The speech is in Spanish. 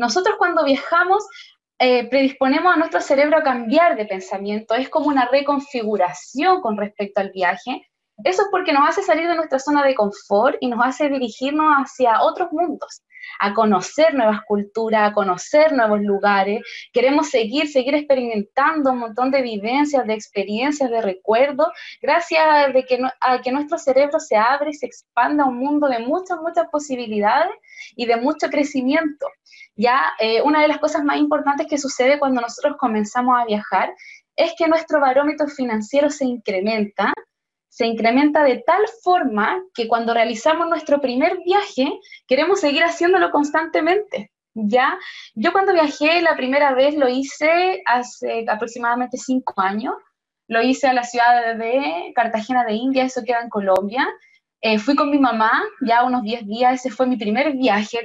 Nosotros cuando viajamos eh, predisponemos a nuestro cerebro a cambiar de pensamiento, es como una reconfiguración con respecto al viaje. Eso es porque nos hace salir de nuestra zona de confort y nos hace dirigirnos hacia otros mundos a conocer nuevas culturas, a conocer nuevos lugares. Queremos seguir, seguir experimentando un montón de vivencias, de experiencias, de recuerdos, gracias a, que, a que nuestro cerebro se abre y se expanda a un mundo de muchas, muchas posibilidades y de mucho crecimiento. Ya, eh, una de las cosas más importantes que sucede cuando nosotros comenzamos a viajar es que nuestro barómetro financiero se incrementa se incrementa de tal forma que cuando realizamos nuestro primer viaje queremos seguir haciéndolo constantemente. Ya, yo cuando viajé la primera vez lo hice hace aproximadamente cinco años. Lo hice a la ciudad de Cartagena de India, eso queda en Colombia. Eh, fui con mi mamá ya unos 10 días, ese fue mi primer viaje